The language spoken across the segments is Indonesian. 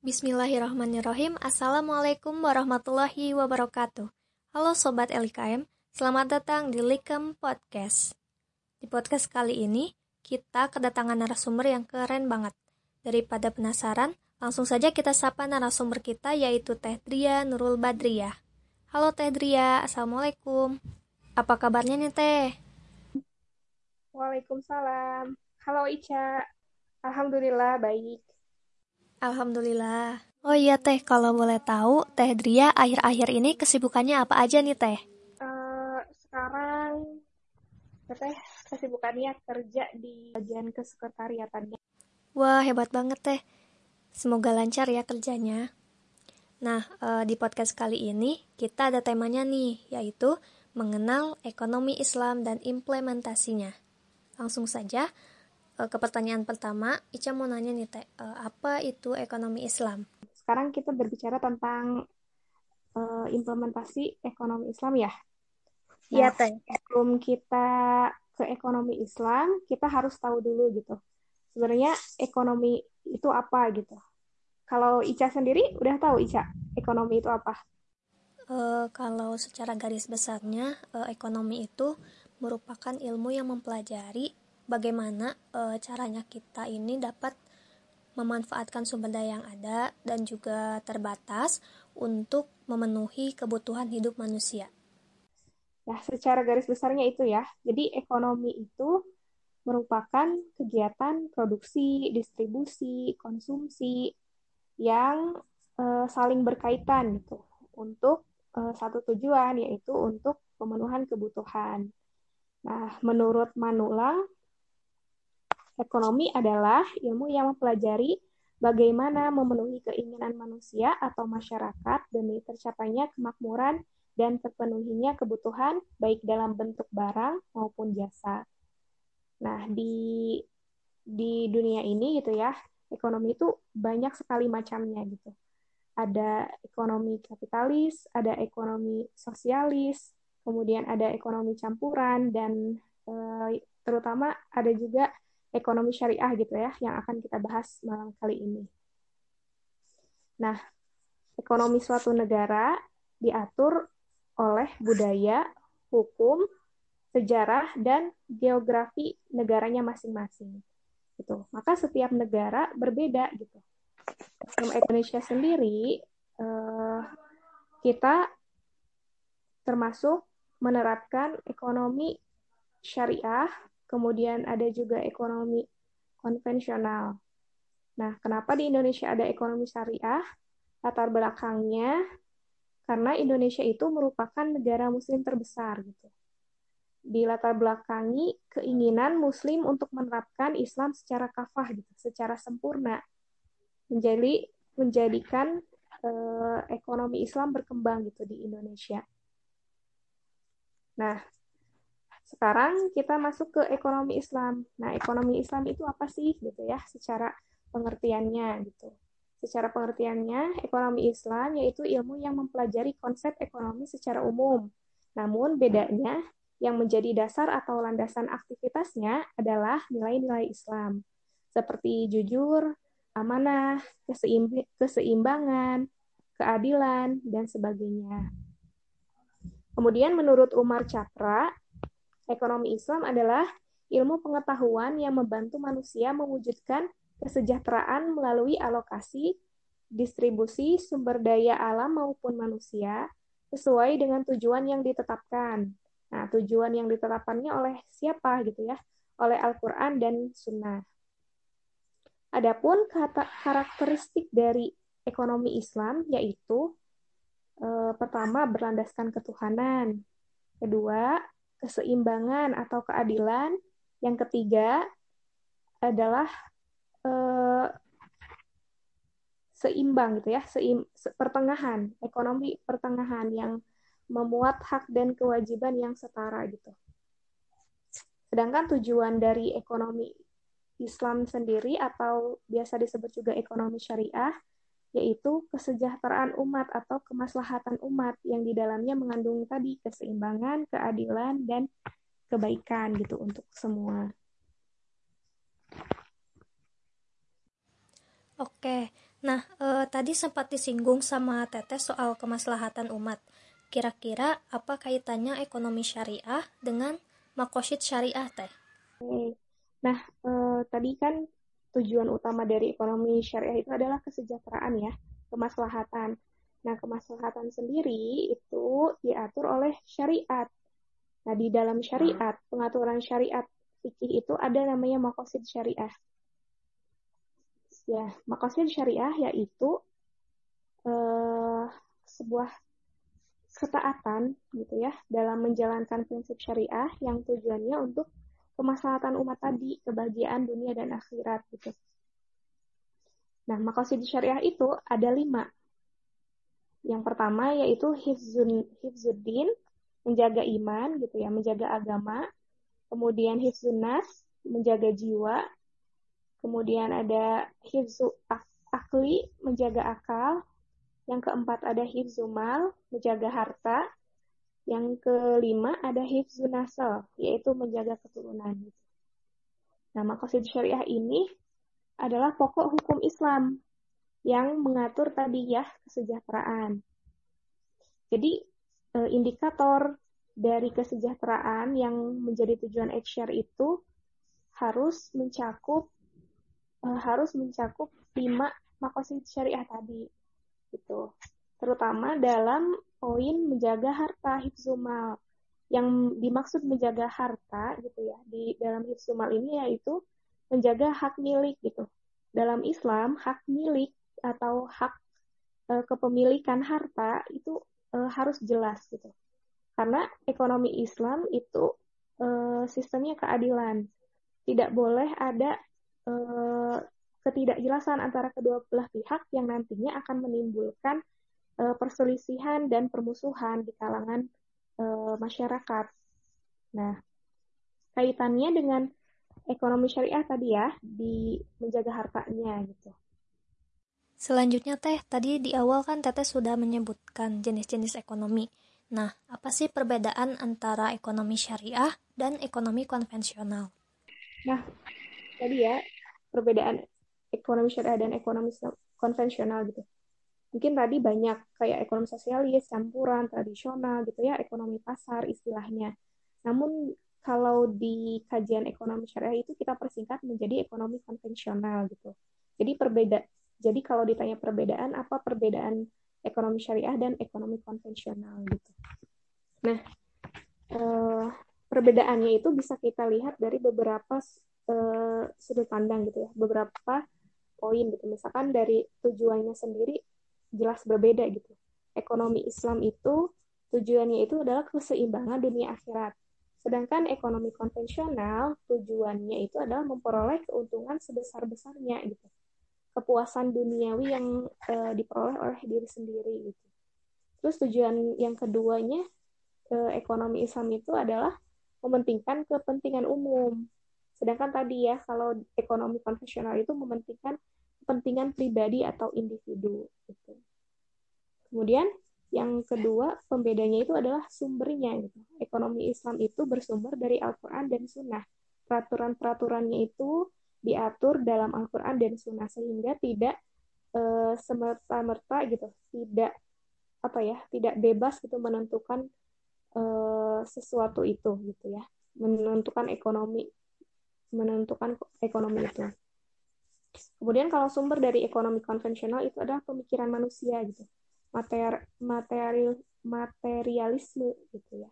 Bismillahirrahmanirrahim. Assalamualaikum warahmatullahi wabarakatuh. Halo Sobat LKM, selamat datang di Likem Podcast. Di podcast kali ini, kita kedatangan narasumber yang keren banget. Daripada penasaran, langsung saja kita sapa narasumber kita yaitu Teh Dria Nurul Badriyah. Halo Teh Dria, Assalamualaikum. Apa kabarnya nih Teh? Waalaikumsalam. Halo Ica. Alhamdulillah baik. Alhamdulillah. Oh iya Teh, kalau boleh tahu, Teh Dria akhir-akhir ini kesibukannya apa aja nih Teh? Uh, sekarang Teh kesibukannya kerja di bagian kesekretariatannya. Wah, hebat banget Teh. Semoga lancar ya kerjanya. Nah, uh, di podcast kali ini kita ada temanya nih, yaitu mengenal ekonomi Islam dan implementasinya. Langsung saja, Eh, ke pertanyaan pertama, Ica mau nanya nih Teh, uh, apa itu ekonomi Islam? Sekarang kita berbicara tentang uh, implementasi ekonomi Islam ya. Iya nah, Teh. Sebelum kita ke ekonomi Islam, kita harus tahu dulu gitu. Sebenarnya ekonomi itu apa gitu. Kalau Ica sendiri udah tahu Ica, ekonomi itu apa? Uh, kalau secara garis besarnya, uh, ekonomi itu merupakan ilmu yang mempelajari bagaimana e, caranya kita ini dapat memanfaatkan sumber daya yang ada dan juga terbatas untuk memenuhi kebutuhan hidup manusia. Ya, secara garis besarnya itu ya. Jadi ekonomi itu merupakan kegiatan produksi, distribusi, konsumsi yang e, saling berkaitan gitu untuk e, satu tujuan yaitu untuk pemenuhan kebutuhan. Nah, menurut Manulang, Ekonomi adalah ilmu yang mempelajari bagaimana memenuhi keinginan manusia atau masyarakat demi tercapainya kemakmuran dan terpenuhinya kebutuhan baik dalam bentuk barang maupun jasa. Nah, di di dunia ini gitu ya, ekonomi itu banyak sekali macamnya gitu. Ada ekonomi kapitalis, ada ekonomi sosialis, kemudian ada ekonomi campuran dan eh, terutama ada juga ekonomi syariah gitu ya yang akan kita bahas malam kali ini. Nah, ekonomi suatu negara diatur oleh budaya, hukum, sejarah dan geografi negaranya masing-masing. Gitu. Maka setiap negara berbeda gitu. Dalam Indonesia sendiri eh, kita termasuk menerapkan ekonomi syariah kemudian ada juga ekonomi konvensional. Nah, kenapa di Indonesia ada ekonomi syariah? Latar belakangnya karena Indonesia itu merupakan negara muslim terbesar gitu. Di latar belakangi keinginan muslim untuk menerapkan Islam secara kafah gitu, secara sempurna. Menjadi menjadikan eh, ekonomi Islam berkembang gitu di Indonesia. Nah, sekarang kita masuk ke ekonomi Islam. Nah, ekonomi Islam itu apa sih gitu ya secara pengertiannya gitu. Secara pengertiannya, ekonomi Islam yaitu ilmu yang mempelajari konsep ekonomi secara umum. Namun bedanya yang menjadi dasar atau landasan aktivitasnya adalah nilai-nilai Islam seperti jujur, amanah, keseimbangan, keadilan, dan sebagainya. Kemudian menurut Umar Cakra, Ekonomi Islam adalah ilmu pengetahuan yang membantu manusia mewujudkan kesejahteraan melalui alokasi, distribusi sumber daya alam maupun manusia sesuai dengan tujuan yang ditetapkan. Nah, tujuan yang ditetapkannya oleh siapa gitu ya? Oleh Al-Qur'an dan Sunnah. Adapun karakteristik dari ekonomi Islam yaitu eh, pertama berlandaskan ketuhanan, kedua keseimbangan atau keadilan. Yang ketiga adalah eh, seimbang gitu ya, seim, pertengahan, ekonomi pertengahan yang memuat hak dan kewajiban yang setara gitu. Sedangkan tujuan dari ekonomi Islam sendiri atau biasa disebut juga ekonomi syariah yaitu kesejahteraan umat atau kemaslahatan umat yang di dalamnya mengandung tadi keseimbangan, keadilan, dan kebaikan gitu untuk semua. Oke, Nah, eh, tadi sempat disinggung sama Teteh soal kemaslahatan umat. Kira-kira apa kaitannya ekonomi syariah dengan makosid syariah, Teh? Nah, eh, tadi kan tujuan utama dari ekonomi syariah itu adalah kesejahteraan ya, kemaslahatan. Nah, kemaslahatan sendiri itu diatur oleh syariat. Nah, di dalam syariat, pengaturan syariat fikih itu ada namanya makosid syariah ya makosid syariah yaitu uh, sebuah ketaatan gitu ya dalam menjalankan prinsip syariah yang tujuannya untuk kemaslahatan umat tadi, kebahagiaan dunia dan akhirat gitu. Nah, makosid syariah itu ada lima. Yang pertama yaitu hifzun, hifzuddin, menjaga iman gitu ya, menjaga agama. Kemudian hifzun nas, menjaga jiwa. Kemudian ada hifzu akli, menjaga akal. Yang keempat ada hifzu mal, menjaga harta. Yang kelima ada hifzu nasal, yaitu menjaga keturunan. Nah, makosid syariah ini adalah pokok hukum Islam yang mengatur tadi ya kesejahteraan. Jadi eh, indikator dari kesejahteraan yang menjadi tujuan HR itu harus mencakup uh, harus mencakup lima makosid syariah tadi gitu terutama dalam poin menjaga harta hifzumal. Yang dimaksud menjaga harta gitu ya di dalam hifzumal ini yaitu menjaga hak milik gitu. Dalam Islam hak milik atau hak e, kepemilikan harta itu e, harus jelas gitu. Karena ekonomi Islam itu e, sistemnya keadilan. Tidak boleh ada uh, ketidakjelasan antara kedua belah pihak yang nantinya akan menimbulkan uh, perselisihan dan permusuhan di kalangan uh, masyarakat. Nah, kaitannya dengan ekonomi syariah tadi ya di menjaga hartanya gitu. Selanjutnya Teh, tadi di awal kan Teteh sudah menyebutkan jenis-jenis ekonomi. Nah, apa sih perbedaan antara ekonomi syariah dan ekonomi konvensional? Nah, tadi ya perbedaan ekonomi syariah dan ekonomi konvensional gitu. Mungkin tadi banyak kayak ekonomi sosialis, campuran, tradisional gitu ya, ekonomi pasar istilahnya. Namun kalau di kajian ekonomi syariah itu kita persingkat menjadi ekonomi konvensional gitu. Jadi perbeda jadi kalau ditanya perbedaan apa perbedaan ekonomi syariah dan ekonomi konvensional gitu. Nah, eh, perbedaannya itu bisa kita lihat dari beberapa uh, sudut pandang gitu ya beberapa poin gitu misalkan dari tujuannya sendiri jelas berbeda gitu. Ekonomi Islam itu tujuannya itu adalah keseimbangan dunia akhirat. Sedangkan ekonomi konvensional tujuannya itu adalah memperoleh keuntungan sebesar besarnya gitu. Kepuasan duniawi yang uh, diperoleh oleh diri sendiri gitu. Terus tujuan yang keduanya uh, ekonomi Islam itu adalah mementingkan kepentingan umum. Sedangkan tadi ya, kalau ekonomi konvensional itu mementingkan kepentingan pribadi atau individu. Gitu. Kemudian yang kedua, pembedanya itu adalah sumbernya. Gitu. Ekonomi Islam itu bersumber dari Al-Quran dan Sunnah. Peraturan-peraturannya itu diatur dalam Al-Quran dan Sunnah sehingga tidak e, semerta-merta gitu, tidak apa ya, tidak bebas gitu menentukan e, sesuatu itu gitu ya, menentukan ekonomi menentukan ekonomi itu. Kemudian kalau sumber dari ekonomi konvensional itu adalah pemikiran manusia gitu. Mater, material materialisme gitu ya.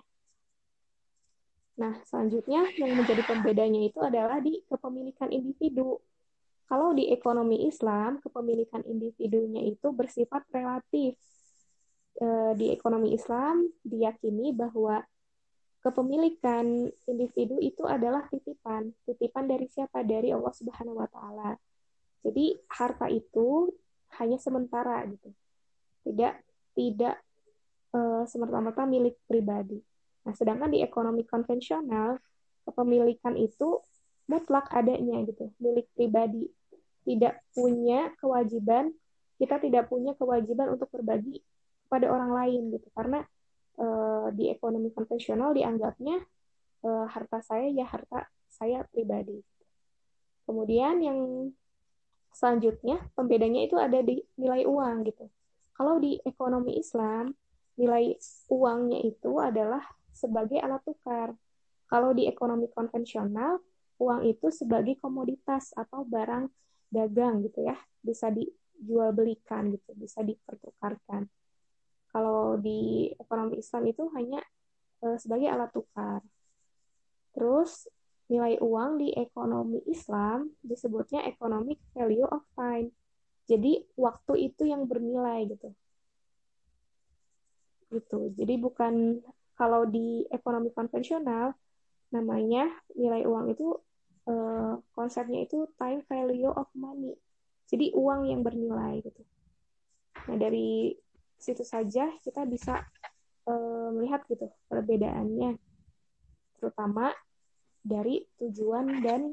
Nah, selanjutnya yang menjadi pembedanya itu adalah di kepemilikan individu. Kalau di ekonomi Islam, kepemilikan individunya itu bersifat relatif. Eh, di ekonomi Islam diyakini bahwa kepemilikan individu itu adalah titipan. Titipan dari siapa? Dari Allah Subhanahu wa taala. Jadi harta itu hanya sementara gitu. Tidak tidak uh, semerta-merta milik pribadi. Nah, sedangkan di ekonomi konvensional kepemilikan itu mutlak adanya gitu, milik pribadi. Tidak punya kewajiban, kita tidak punya kewajiban untuk berbagi kepada orang lain gitu. Karena uh, di ekonomi konvensional dianggapnya uh, harta saya ya harta saya pribadi. Kemudian yang selanjutnya pembedanya itu ada di nilai uang gitu. Kalau di ekonomi Islam, nilai uangnya itu adalah sebagai alat tukar. Kalau di ekonomi konvensional, uang itu sebagai komoditas atau barang dagang gitu ya, bisa dijual belikan gitu, bisa dipertukarkan. Kalau di ekonomi Islam itu hanya uh, sebagai alat tukar. Terus nilai uang di ekonomi Islam disebutnya economic value of time. Jadi waktu itu yang bernilai gitu. Gitu. Jadi bukan kalau di ekonomi konvensional namanya nilai uang itu uh, konsepnya itu time value of money. Jadi uang yang bernilai gitu. Nah, dari situ saja kita bisa uh, melihat gitu perbedaannya. Terutama dari tujuan dan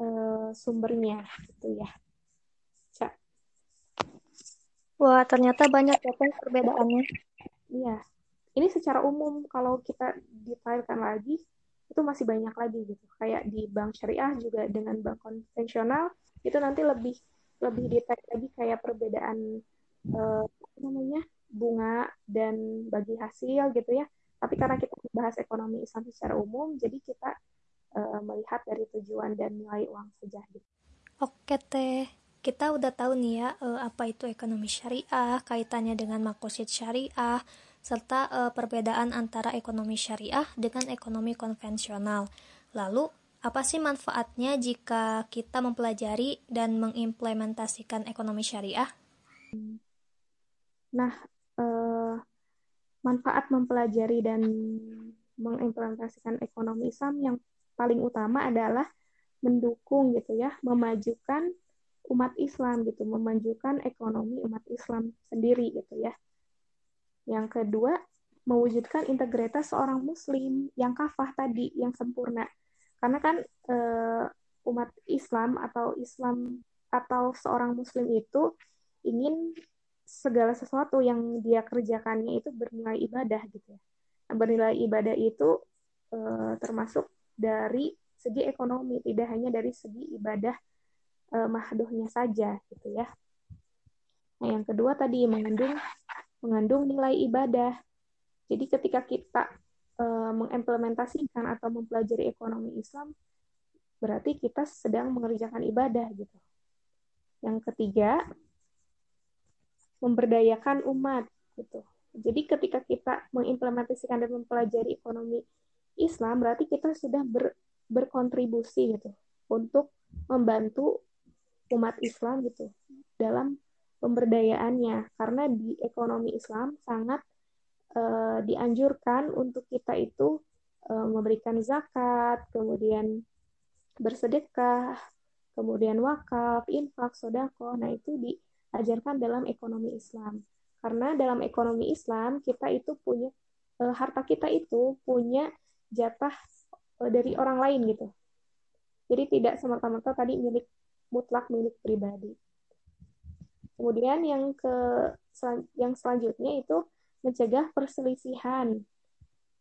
uh, sumbernya gitu ya. Cak. Wah, ternyata banyak ya perbedaannya. Iya. Ini secara umum kalau kita detailkan lagi itu masih banyak lagi gitu. Kayak di bank syariah juga dengan bank konvensional itu nanti lebih lebih detail lagi kayak perbedaan uh, apa namanya bunga dan bagi hasil gitu ya tapi karena kita membahas ekonomi Islam secara umum, jadi kita uh, melihat dari tujuan dan nilai uang saja. Gitu. Oke teh, kita udah tahu nih ya uh, apa itu ekonomi syariah, kaitannya dengan makosid syariah, serta uh, perbedaan antara ekonomi syariah dengan ekonomi konvensional. Lalu, apa sih manfaatnya jika kita mempelajari dan mengimplementasikan ekonomi syariah? Nah, manfaat mempelajari dan mengimplementasikan ekonomi Islam yang paling utama adalah mendukung gitu ya, memajukan umat Islam gitu, memajukan ekonomi umat Islam sendiri gitu ya. Yang kedua, mewujudkan integritas seorang muslim yang kafah tadi, yang sempurna. Karena kan e, umat Islam atau Islam atau seorang muslim itu ingin segala sesuatu yang dia kerjakannya itu bernilai ibadah gitu ya. Nah, bernilai ibadah itu e, termasuk dari segi ekonomi, tidak hanya dari segi ibadah e, mahdohnya saja gitu ya. Nah, yang kedua tadi mengandung mengandung nilai ibadah. Jadi ketika kita e, mengimplementasikan atau mempelajari ekonomi Islam, berarti kita sedang mengerjakan ibadah gitu. Yang ketiga, memberdayakan umat gitu. Jadi ketika kita mengimplementasikan dan mempelajari ekonomi Islam berarti kita sudah ber, berkontribusi gitu untuk membantu umat Islam gitu dalam pemberdayaannya karena di ekonomi Islam sangat uh, dianjurkan untuk kita itu uh, memberikan zakat, kemudian bersedekah, kemudian wakaf, infak, sodako. Nah itu di ajarkan dalam ekonomi Islam. Karena dalam ekonomi Islam kita itu punya e, harta kita itu punya jatah e, dari orang lain gitu. Jadi tidak semata-mata tadi milik mutlak milik pribadi. Kemudian yang ke yang selanjutnya itu mencegah perselisihan.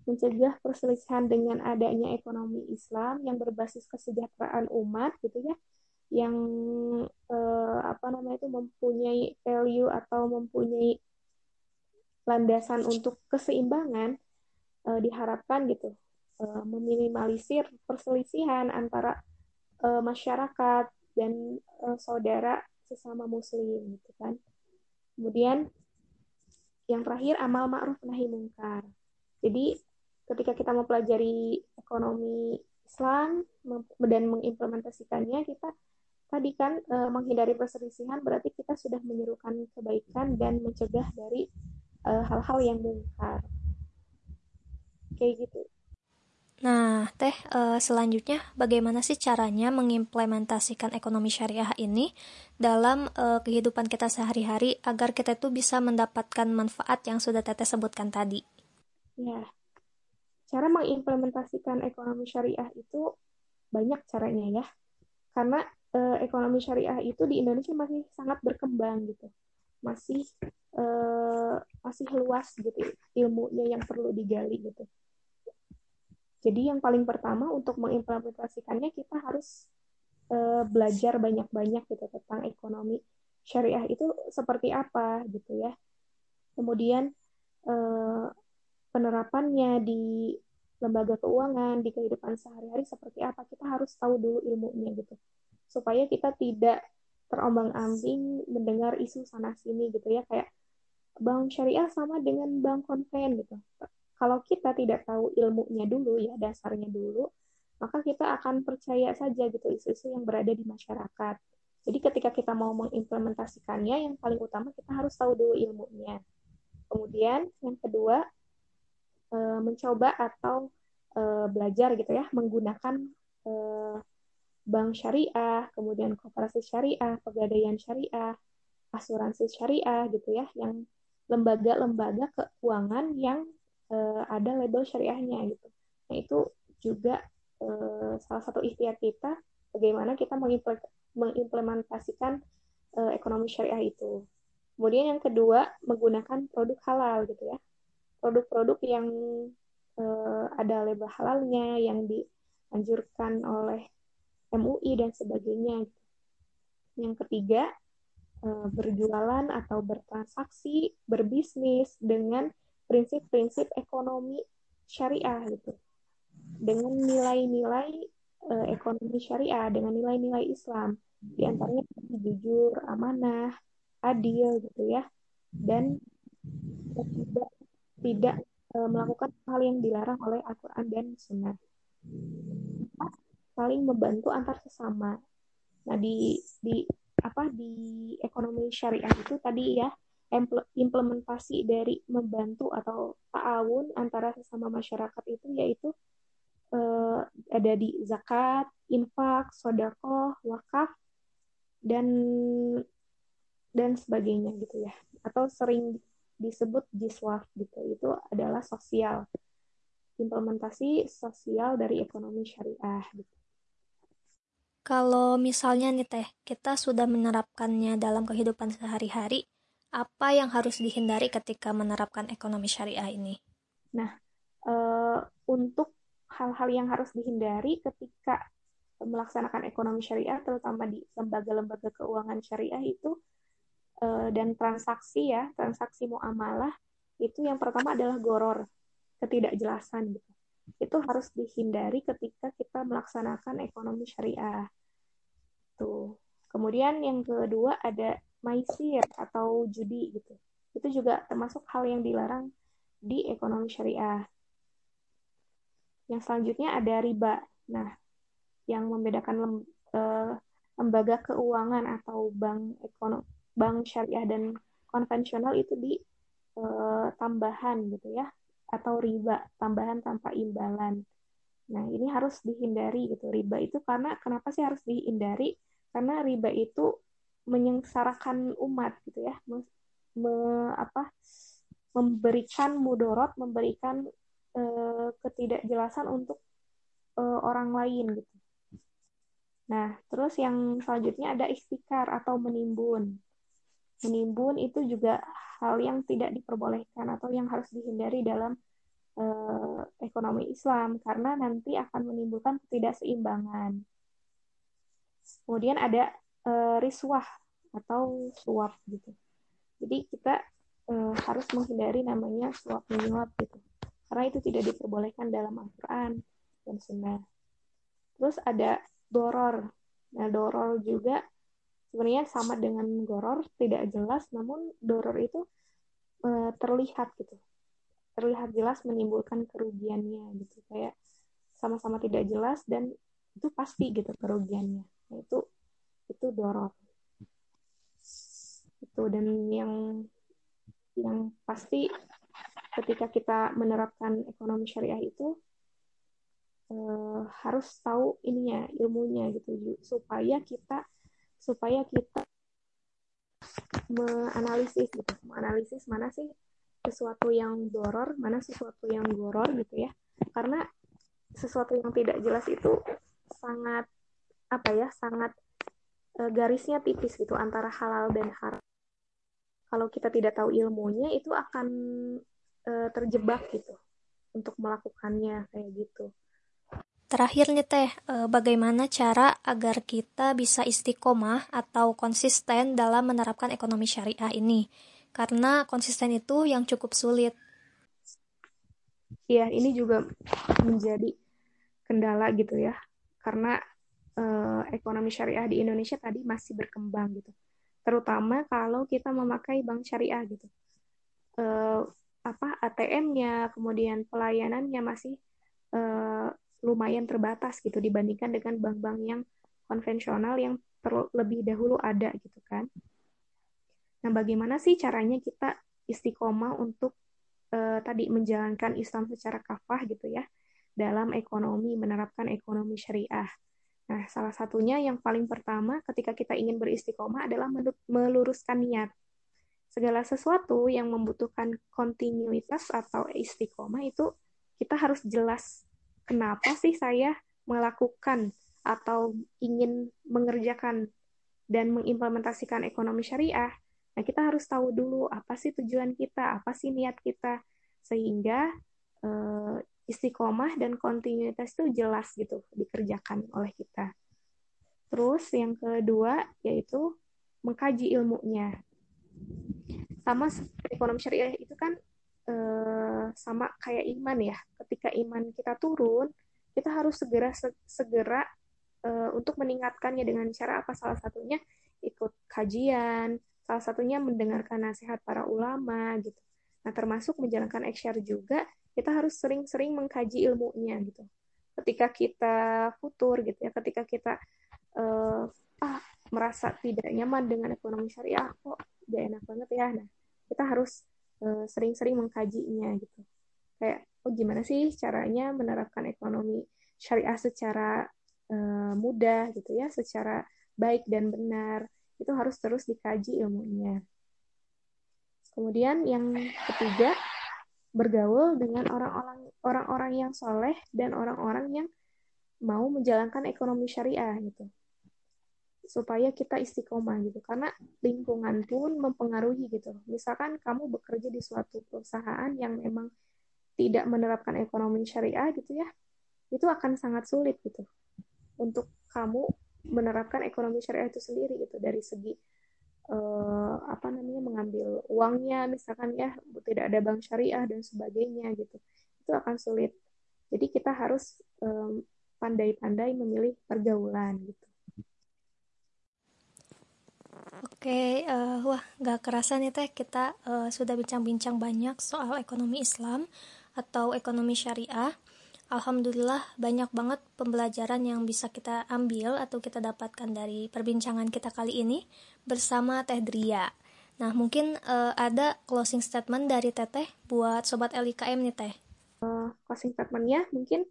Mencegah perselisihan dengan adanya ekonomi Islam yang berbasis kesejahteraan umat gitu ya yang uh, apa namanya itu mempunyai value atau mempunyai landasan untuk keseimbangan uh, diharapkan gitu uh, meminimalisir perselisihan antara uh, masyarakat dan uh, saudara sesama muslim gitu kan. Kemudian yang terakhir amal ma'ruf nahi mungkar. Jadi ketika kita mempelajari ekonomi Islam dan mengimplementasikannya kita tadi kan e, menghindari perselisihan berarti kita sudah menyerukan kebaikan dan mencegah dari eh, hal-hal yang mungkar. Kayak gitu. Nah, Teh, e, selanjutnya bagaimana sih caranya mengimplementasikan ekonomi syariah ini dalam e, kehidupan kita sehari-hari agar kita itu bisa mendapatkan manfaat yang sudah Teteh sebutkan tadi? Ya, cara mengimplementasikan ekonomi syariah itu banyak caranya ya. Karena uh, ekonomi syariah itu di Indonesia masih sangat berkembang gitu. Masih uh, masih luas gitu ilmunya yang perlu digali gitu. Jadi yang paling pertama untuk mengimplementasikannya kita harus uh, belajar banyak-banyak gitu tentang ekonomi syariah itu seperti apa gitu ya. Kemudian uh, penerapannya di lembaga keuangan di kehidupan sehari-hari seperti apa kita harus tahu dulu ilmunya gitu supaya kita tidak terombang-ambing mendengar isu sana sini gitu ya. Kayak bank syariah sama dengan bank konven gitu. Kalau kita tidak tahu ilmunya dulu ya dasarnya dulu maka kita akan percaya saja gitu isu-isu yang berada di masyarakat. Jadi ketika kita mau mengimplementasikannya yang paling utama kita harus tahu dulu ilmunya. Kemudian yang kedua uh, mencoba atau uh, belajar gitu ya menggunakan uh, bank syariah, kemudian kooperasi syariah, pegadaian syariah, asuransi syariah gitu ya, yang lembaga-lembaga keuangan yang uh, ada label syariahnya gitu. Nah itu juga uh, salah satu ikhtiar kita bagaimana kita mengimplementasikan uh, ekonomi syariah itu. Kemudian yang kedua menggunakan produk halal gitu ya produk-produk yang ada label halalnya yang dianjurkan oleh MUI dan sebagainya. Yang ketiga, uh, berjualan atau bertransaksi, berbisnis dengan prinsip-prinsip ekonomi syariah gitu. Dengan nilai-nilai uh, ekonomi syariah, dengan nilai-nilai Islam. Di antaranya jujur, amanah, adil gitu ya. Dan tidak tidak e, melakukan hal yang dilarang oleh Al-Quran dan Sunnah. Saling membantu antar sesama. Nah di di apa di ekonomi syariah itu tadi ya implementasi dari membantu atau ta'awun antara sesama masyarakat itu yaitu e, ada di zakat, infak, sodako, wakaf, dan dan sebagainya gitu ya. Atau sering disebut jiswaf gitu itu adalah sosial implementasi sosial dari ekonomi syariah gitu. Kalau misalnya nih teh kita sudah menerapkannya dalam kehidupan sehari-hari apa yang harus dihindari ketika menerapkan ekonomi syariah ini? Nah, e, untuk hal-hal yang harus dihindari ketika melaksanakan ekonomi syariah, terutama di lembaga-lembaga keuangan syariah itu, uh, dan transaksi ya, transaksi muamalah itu yang pertama adalah goror, ketidakjelasan gitu. Itu harus dihindari ketika kita melaksanakan ekonomi syariah. Tuh. Kemudian yang kedua ada maisir atau judi gitu. Itu juga termasuk hal yang dilarang di ekonomi syariah. Yang selanjutnya ada riba. Nah, yang membedakan lem, eh, lembaga keuangan atau bank ekonomi bank syariah dan konvensional itu di uh, tambahan gitu ya atau riba tambahan tanpa imbalan. Nah, ini harus dihindari gitu. Riba itu karena kenapa sih harus dihindari? Karena riba itu menyengsarakan umat gitu ya. Me, me, apa memberikan mudorot, memberikan uh, ketidakjelasan untuk uh, orang lain gitu. Nah, terus yang selanjutnya ada istikar atau menimbun menimbun itu juga hal yang tidak diperbolehkan atau yang harus dihindari dalam uh, ekonomi Islam karena nanti akan menimbulkan ketidakseimbangan. Kemudian ada uh, riswah atau suap gitu. Jadi kita uh, harus menghindari namanya suap menyuap gitu. Karena itu tidak diperbolehkan dalam Al-Qur'an dan Sunnah. Terus ada doror. Nah, doror juga sebenarnya sama dengan goror tidak jelas namun doror itu e, terlihat gitu. Terlihat jelas menimbulkan kerugiannya gitu. Kayak sama-sama tidak jelas dan itu pasti gitu kerugiannya. Nah, itu itu doror itu dan yang yang pasti ketika kita menerapkan ekonomi syariah itu eh, harus tahu ininya ilmunya gitu supaya kita supaya kita menganalisis gitu. Menganalisis mana sih sesuatu yang doror mana sesuatu yang goror gitu ya. Karena sesuatu yang tidak jelas itu sangat apa ya sangat e, garisnya tipis gitu antara halal dan haram. Kalau kita tidak tahu ilmunya itu akan e, terjebak gitu untuk melakukannya kayak gitu terakhir nih teh, eh, bagaimana cara agar kita bisa istiqomah atau konsisten dalam menerapkan ekonomi syariah ini? Karena konsisten itu yang cukup sulit. Iya, ini juga menjadi kendala gitu ya, karena eh, ekonomi syariah di Indonesia tadi masih berkembang gitu, terutama kalau kita memakai bank syariah gitu. Eh, apa ATM-nya, kemudian pelayanannya masih uh, lumayan terbatas gitu dibandingkan dengan bank-bank yang konvensional yang terlebih dahulu ada gitu kan. Nah, bagaimana sih caranya kita istiqomah untuk uh, tadi menjalankan Islam secara kafah gitu ya dalam ekonomi menerapkan ekonomi syariah. Nah, salah satunya yang paling pertama ketika kita ingin beristiqomah adalah meluruskan niat segala sesuatu yang membutuhkan kontinuitas atau istiqomah itu kita harus jelas kenapa sih saya melakukan atau ingin mengerjakan dan mengimplementasikan ekonomi syariah. Nah, kita harus tahu dulu apa sih tujuan kita, apa sih niat kita, sehingga uh, istiqomah dan kontinuitas itu jelas gitu dikerjakan oleh kita. Terus yang kedua yaitu mengkaji ilmunya sama ekonomi syariah itu kan eh, sama kayak iman ya. Ketika iman kita turun kita harus segera segera eh, untuk meningkatkannya dengan cara apa? Salah satunya ikut kajian salah satunya mendengarkan nasihat para ulama gitu. Nah termasuk menjalankan eksyar juga kita harus sering-sering mengkaji ilmunya gitu. Ketika kita futur gitu ya ketika kita uh, ah merasa tidak nyaman dengan ekonomi syariah kok gak enak banget ya? Nah kita harus sering-sering mengkajinya gitu. Kayak oh gimana sih caranya menerapkan ekonomi syariah secara uh, mudah gitu ya secara baik dan benar? Itu harus terus dikaji ilmunya. Kemudian yang ketiga bergaul dengan orang-orang orang-orang yang soleh dan orang-orang yang mau menjalankan ekonomi syariah gitu supaya kita istiqomah gitu. Karena lingkungan pun mempengaruhi gitu. Misalkan kamu bekerja di suatu perusahaan yang memang tidak menerapkan ekonomi syariah gitu ya itu akan sangat sulit gitu untuk kamu menerapkan ekonomi syariah itu sendiri gitu. Dari segi uh, apa namanya mengambil uangnya misalkan ya tidak ada bank syariah dan sebagainya gitu. Itu akan sulit. Jadi kita harus pandai-pandai um, memilih pergaulan gitu Oke, uh, wah nggak kerasa nih teh kita uh, sudah bincang-bincang banyak soal ekonomi Islam atau ekonomi syariah. Alhamdulillah banyak banget pembelajaran yang bisa kita ambil atau kita dapatkan dari perbincangan kita kali ini bersama Teh Dria. Nah mungkin uh, ada closing statement dari Teteh buat Sobat LIKM nih Teh. Uh, closing statementnya mungkin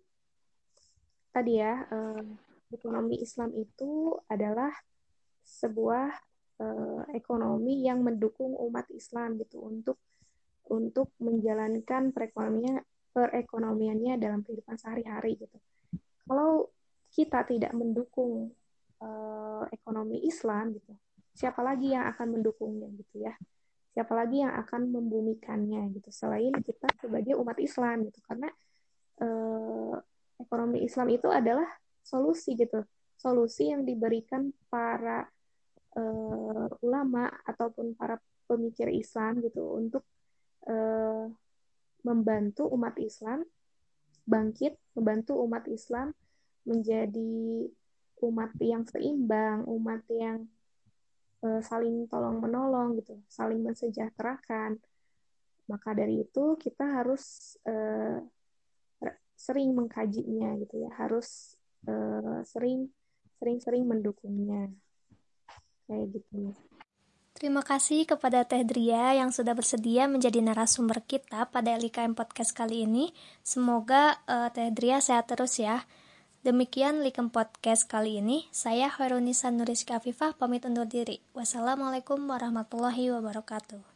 tadi ya, uh, ekonomi Islam itu adalah sebuah uh, ekonomi yang mendukung umat Islam gitu untuk untuk menjalankan perekonomiannya perekonomiannya dalam kehidupan sehari-hari gitu. Kalau kita tidak mendukung uh, ekonomi Islam gitu, siapa lagi yang akan mendukungnya gitu ya? Siapa lagi yang akan membumikannya gitu selain kita sebagai umat Islam gitu karena uh, ekonomi Islam itu adalah solusi gitu, solusi yang diberikan para uh, ulama ataupun para pemikir Islam gitu untuk uh, membantu umat Islam bangkit, membantu umat Islam menjadi umat yang seimbang, umat yang uh, saling tolong menolong gitu, saling mensejahterakan. Maka dari itu kita harus uh, sering mengkajinya gitu ya, harus uh, sering sering-sering mendukungnya kayak gitu Terima kasih kepada Teh Dria yang sudah bersedia menjadi narasumber kita pada LKM Podcast kali ini. Semoga uh, Teh Dria sehat terus ya. Demikian Likem Podcast kali ini. Saya Hoirunisa Nuriska Afifah pamit undur diri. Wassalamualaikum warahmatullahi wabarakatuh.